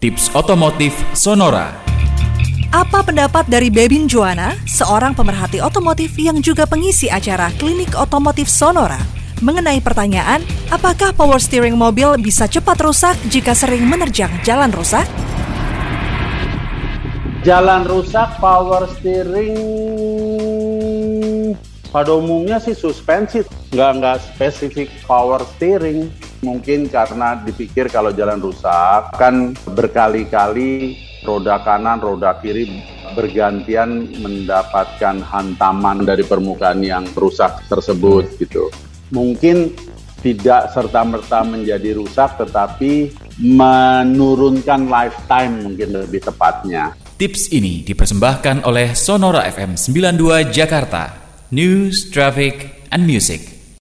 Tips Otomotif Sonora Apa pendapat dari Bebin Joana, seorang pemerhati otomotif yang juga pengisi acara Klinik Otomotif Sonora, mengenai pertanyaan apakah power steering mobil bisa cepat rusak jika sering menerjang jalan rusak? Jalan rusak, power steering pada umumnya sih suspensi, nggak nggak spesifik power steering. Mungkin karena dipikir kalau jalan rusak kan berkali-kali roda kanan, roda kiri bergantian mendapatkan hantaman dari permukaan yang rusak tersebut gitu. Mungkin tidak serta-merta menjadi rusak tetapi menurunkan lifetime mungkin lebih tepatnya. Tips ini dipersembahkan oleh Sonora FM 92 Jakarta. News, Traffic, and Music.